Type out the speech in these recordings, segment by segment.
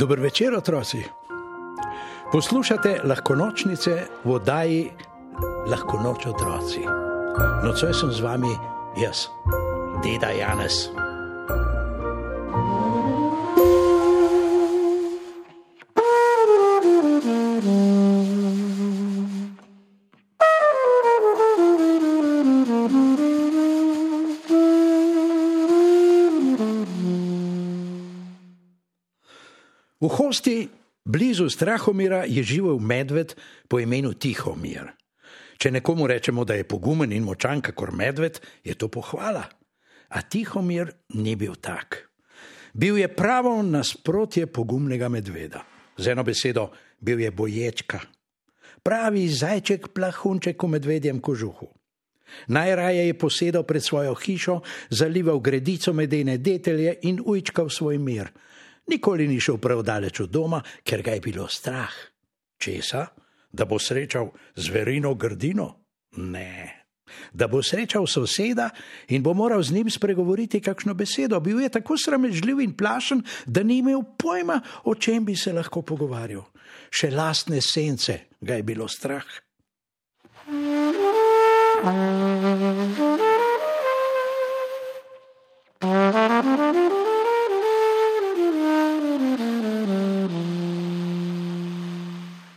Dobro večer, otroci. Poslušate lahko nočnice v oddaji Lahko noč otroci. Nocoj sem z vami jaz, Deda Janes. V hosti blizu Strahomira je živel medved po imenu Tihomir. Če nekomu rečemo, da je pogumen in močan, kot medved, je to pohvala. A Tihomir ni bil tak. Bil je pravo nasprotje pogumnega medveda. Z eno besedo, bil je boječka. Pravi zajček plahunček v medvedjem kožuhu. Najraje je posedal pred svojo hišo, zalival gredico medene detelje in ujčkal svoj mir. Nikoli ni šel prav daleč od doma, ker ga je bilo strah. Česa? Da bo srečal zverino grdino? Ne. Da bo srečal soseda in bo moral z njim spregovoriti kakšno besedo. Bil je tako sramežljiv in plašen, da ni imel pojma, o čem bi se lahko pogovarjal. Še lastne sence ga je bilo strah.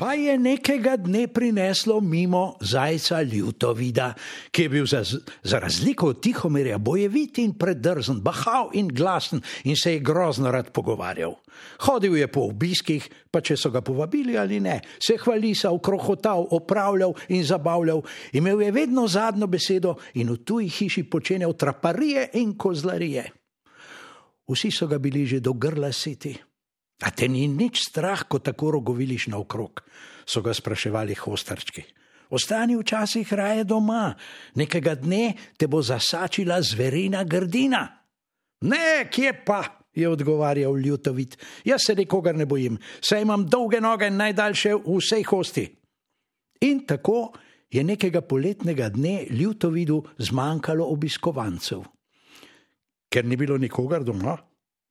Pa je nekega dne prineslo mimo zajca Ljutovida, ki je bil za, za razliko od Tihomirja bojevit in predrzen, bahal in glasen in se je grozno rad pogovarjal. Hodil je po obiskih, pa če so ga povabili ali ne, se hvalisal, krohotal, opravljal in zabavljal, imel je vedno zadnjo besedo in v tuji hiši počenjal traparije in kozlarije. Vsi so ga bili že do grla siti. A te ni nič strah, ko tako rogoviliš naokrog, so ga spraševali hostarčki. Ostani včasih raje doma, nekega dne te bo zasačila zverina grdina. Ne, kje pa, je odgovarjal Ljutovit, jaz se nikogar ne bojim, saj imam dolge noge najdaljše v vsej hosti. In tako je nekega poletnega dne Ljutovidu zmanjkalo obiskovancev. Ker ni bilo nikogar doma,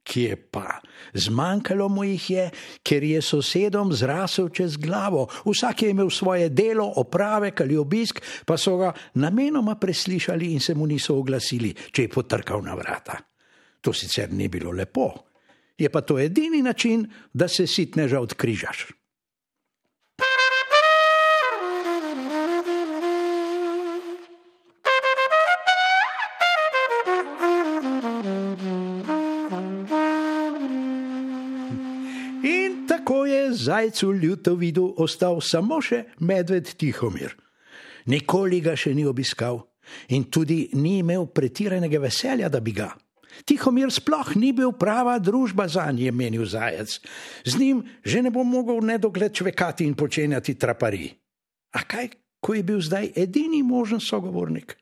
Kje pa? Zmanjkalo mu jih je, ker je sosedom zrasel čez glavo. Vsak je imel svoje delo, opravek ali obisk, pa so ga namenoma preslišali in se mu niso oglasili, če je potrkal na vrata. To sicer ni bilo lepo, je pa to edini način, da se sitneža odkrižaš. Zajcu Ljutovidu ostal samo še medved Tihomir. Nikoli ga še ni obiskal in tudi ni imel pretiranega veselja, da bi ga. Tihomir sploh ni bil prava družba za njim, je menil zajec. Z njim že ne bo mogel nedogled čvekati in počenjati trapari. A kaj, ko je bil zdaj edini možen sogovornik?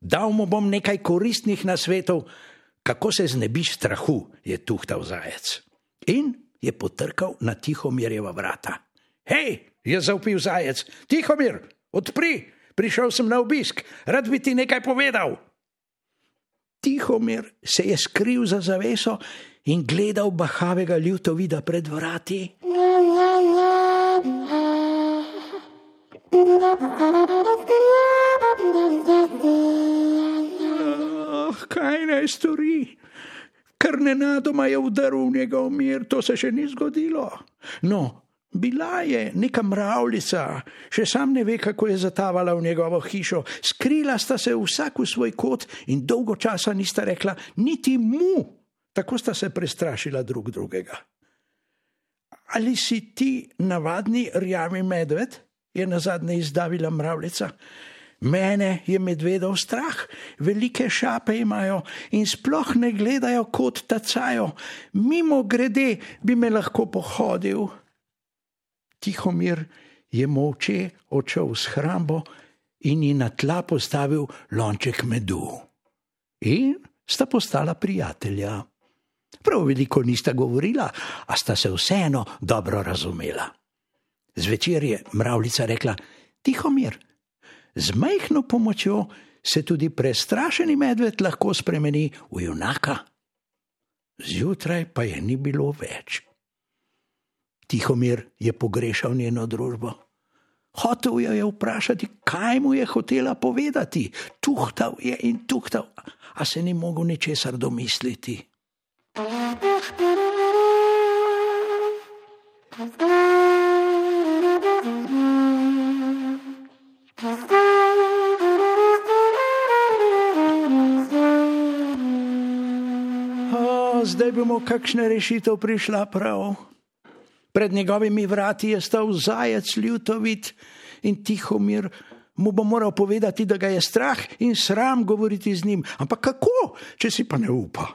Dal mu bom nekaj koristnih nasvetov, kako se znebiš strahu, je tuhtal zajec. In je potrkal na Tihomirjeva vrata. Hej, je zaupil zajec, Tihomir, odpri, prišel sem na obisk, rad bi ti nekaj povedal. Tihomir se je skril za zaveso in gledal bahavega ljutovida pred vrati. Oh, kaj naj stori? Ker nenadoma je vdrl v njegov mir, to se še ni zgodilo. No, bila je neka mravljica, še sam ne ve, kako je zatavala v njegovo hišo. Skrila sta se vsak v svoj kot in dolgo časa nista rekla niti mu, tako sta se prestrašila drug drugega. Ali si ti navadni rjavi medved? je na zadnje izdavila mravljica. Mene je medvedov strah, velike šape imajo in sploh ne gledajo kot tacajo, mimo grede bi me lahko pohodil. Tihomir je moče odšel v hrambo in ji na tla postavil lonček medu. In sta postala prijatelja. Prav veliko nista govorila, a sta se vseeno dobro razumela. Zvečer je mravljica rekla: Tihomir, z majhno pomočjo se tudi prestrašeni medved lahko spremeni v junaka. Zjutraj pa je ni bilo več. Tihomir je pogrešal njeno družbo. Hotel jo je vprašati, kaj mu je hotela povedati. Tuhtal je in tuhtal, a se ni mogel ničesar domisliti. O, zdaj bomo kakšna rešitev prišla prav. Pred njegovimi vrati je stal zajec ljutovit in tihomir. Mu bo moral povedati, da ga je strah in sram govoriti z njim. Ampak kako, če si pa ne upa?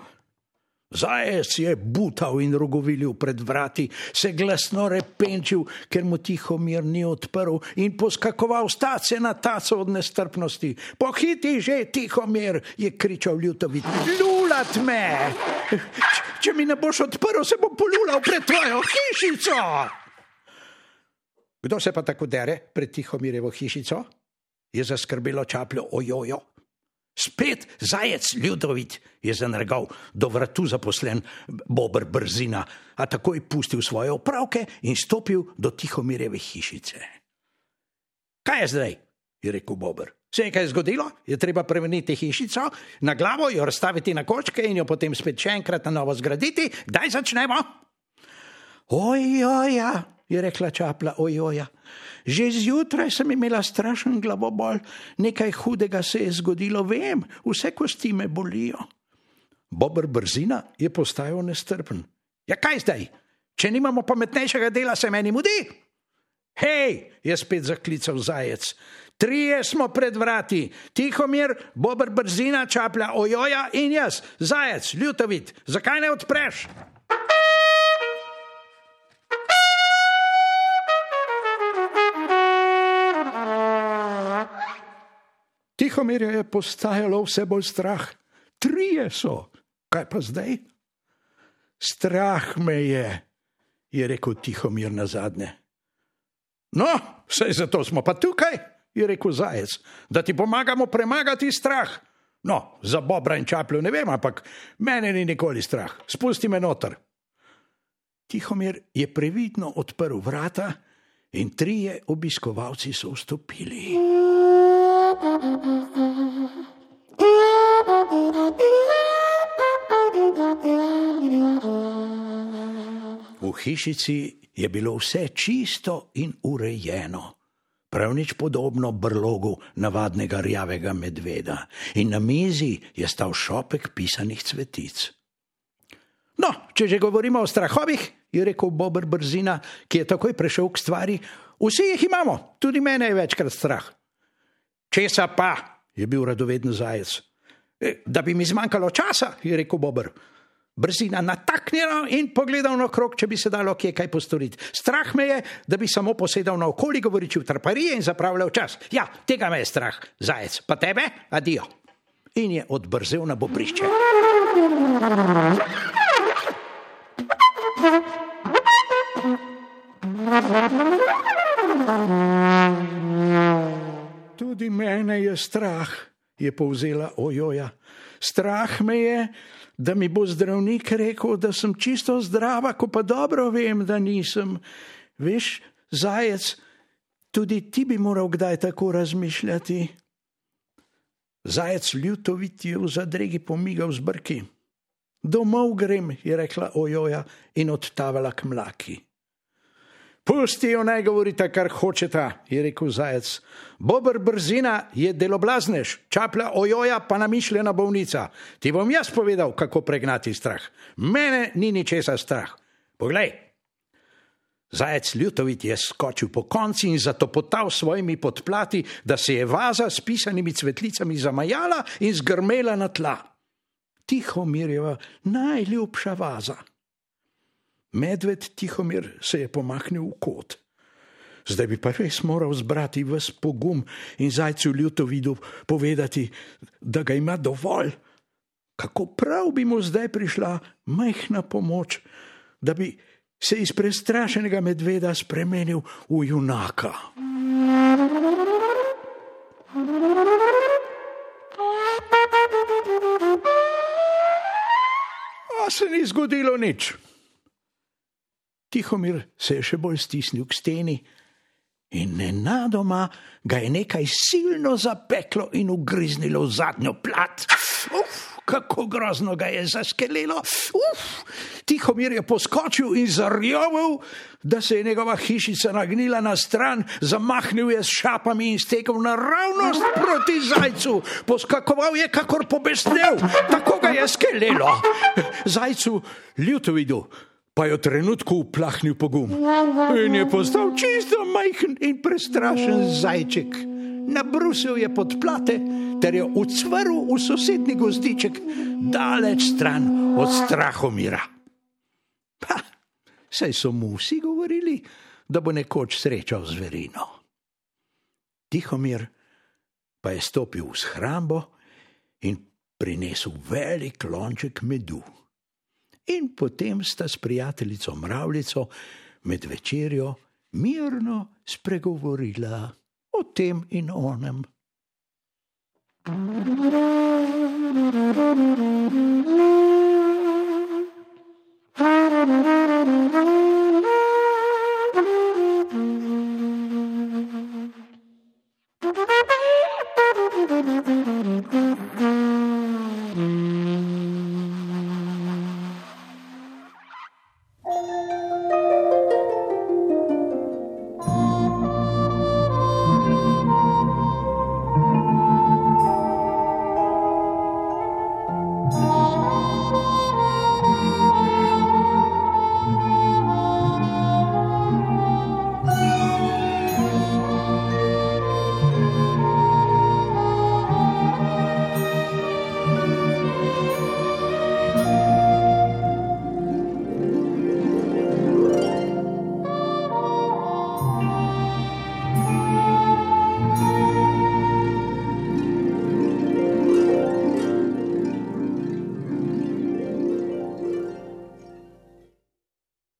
Zajec je butal in rogovilil pred vrati, se glasno repenčil, ker mu tiho mir ni odprl in poskakoval stace na taco od nestrpnosti. Pohiti že, tiho mir, je kričal ljutovit. Lulat me! Če mi ne boš odprl, se bom polulal pred tvojo hišico! Kdo se pa tako dere pred tihomirjevo hišico? Je zaskrbelo čapljo ojojo. Spet zajec ljudovit je zanrgal do vratu zaposlen Bobr Brzina, a takoj pustil svoje opravke in stopil do tihomirjeve hišice. Kaj je zdaj? je rekel Bobr. Se je kaj zgodilo? Je treba premeniti hišico, na glavo jo razstaviti na kočke in jo potem spet še enkrat na novo zgraditi. Kdaj začnemo? Ojoja, je rekla čapla, ojoja. Že zjutraj sem imela strašen glavobol, nekaj hudega se je zgodilo, vem, vse kosti me bolijo. Bobr Brzina je postajal nestrpen. Ja, kaj zdaj? Če nimamo pametnejšega dela, se meni mudi? Hej, je spet zaklical zajec. Trije smo pred vrati, Tihomir, Bobr Brzina, čaplja ojoja in jaz, zajec, ljutovit. Zakaj ne odpreš? Tihomirja je postajalo vse bolj strah. Trije so, kaj pa zdaj? Strah me je, je rekel Tihomir na zadnje. No, vse zato smo pa tukaj, je rekel Zajec, da ti pomagamo premagati strah. No, za Bobra in Čaplju ne vem, ampak mene ni nikoli strah. Spusti me noter. Tihomir je previdno odprl vrata in trije obiskovalci so vstopili. V hišici je bilo vse čisto in urejeno, prav nič podobno brlogu navadnega rjavega medveda, in na mizi je stal šopek pisanih cvetic. No, če že govorimo o strahovih, je rekel Bobr Brzina, ki je takoj prešel k stvari, vsi jih imamo, tudi mene je večkrat strah. Česa pa, je bil radoveden zajec. E, da bi mi zmanjkalo časa, je rekel Bobr. Brzina nataknjena in pogledal na krog, če bi se dalo kje kaj postoriti. Strah me je, da bi samo posedal na okoli, govoriči v trparije in zapravljal čas. Ja, tega me je strah, zajec, pa tebe, adijo. In je odbrzel na bobrišče. Tudi mene je strah, je povzela ojoja. Strah me je, da mi bo zdravnik rekel, da sem čisto zdrava, ko pa dobro vem, da nisem. Veš, zajec, tudi ti bi moral kdaj tako razmišljati. Zajec ljutovit je v zadregi pomigal z brki. Domov grem, je rekla ojoja in odtavala k mlaki. Pustijo naj govorite, kar hočete, je rekel zajec. Bobr brzina je deloblaznež, čaplja ojoja pa namišljena bolnica. Ti bom jaz povedal, kako pregnati strah. Mene ni ničesa strah. Poglej. Zajec ljutovit je skočil po konci in zatopotal svojimi podplati, da se je vaza s pisanimi cvetlicami zamajala in zgrmela na tla. Tiho mirjeva, najljubša vaza. Medved Tihomir se je pomaknil v kot. Zdaj bi pa res moral zbrati vse pogum in zajcu ljutovidu povedati, da ga ima dovolj. Kako prav bi mu zdaj prišla majhna pomoč, da bi se iz prestrašenega medveda spremenil v junaka. A se ni zgodilo nič. Tihomir se je še bolj stisnil k steni in nenadoma ga je nekaj silno zapeklo in ugriznilo v zadnjo plat. Uf, kako grozno ga je zaskelelo. Uf, Tihomir je poskočil in zarjoval, da se je njegova hišica nagnila na stran, zamahnil je s šapami in stekel naravnost proti zajcu. Poskakoval je, kakor pobesnel, tako ga je skelelo. Zajcu ljutovidu pa je v trenutku uplahnil pogum in je postal čisto majhen in prestrašen zajček. Nabrusil je podplate ter je ucvrl v sosednji gozdiček, daleč stran od strahomira. Pa, saj so mu vsi govorili, da bo nekoč srečal zverino. Tihomir pa je stopil v shrambo in prinesel velik lonček medu in potem sta s prijateljico mravljico med večerjo mirno spregovorila o tem in onem. Thank you.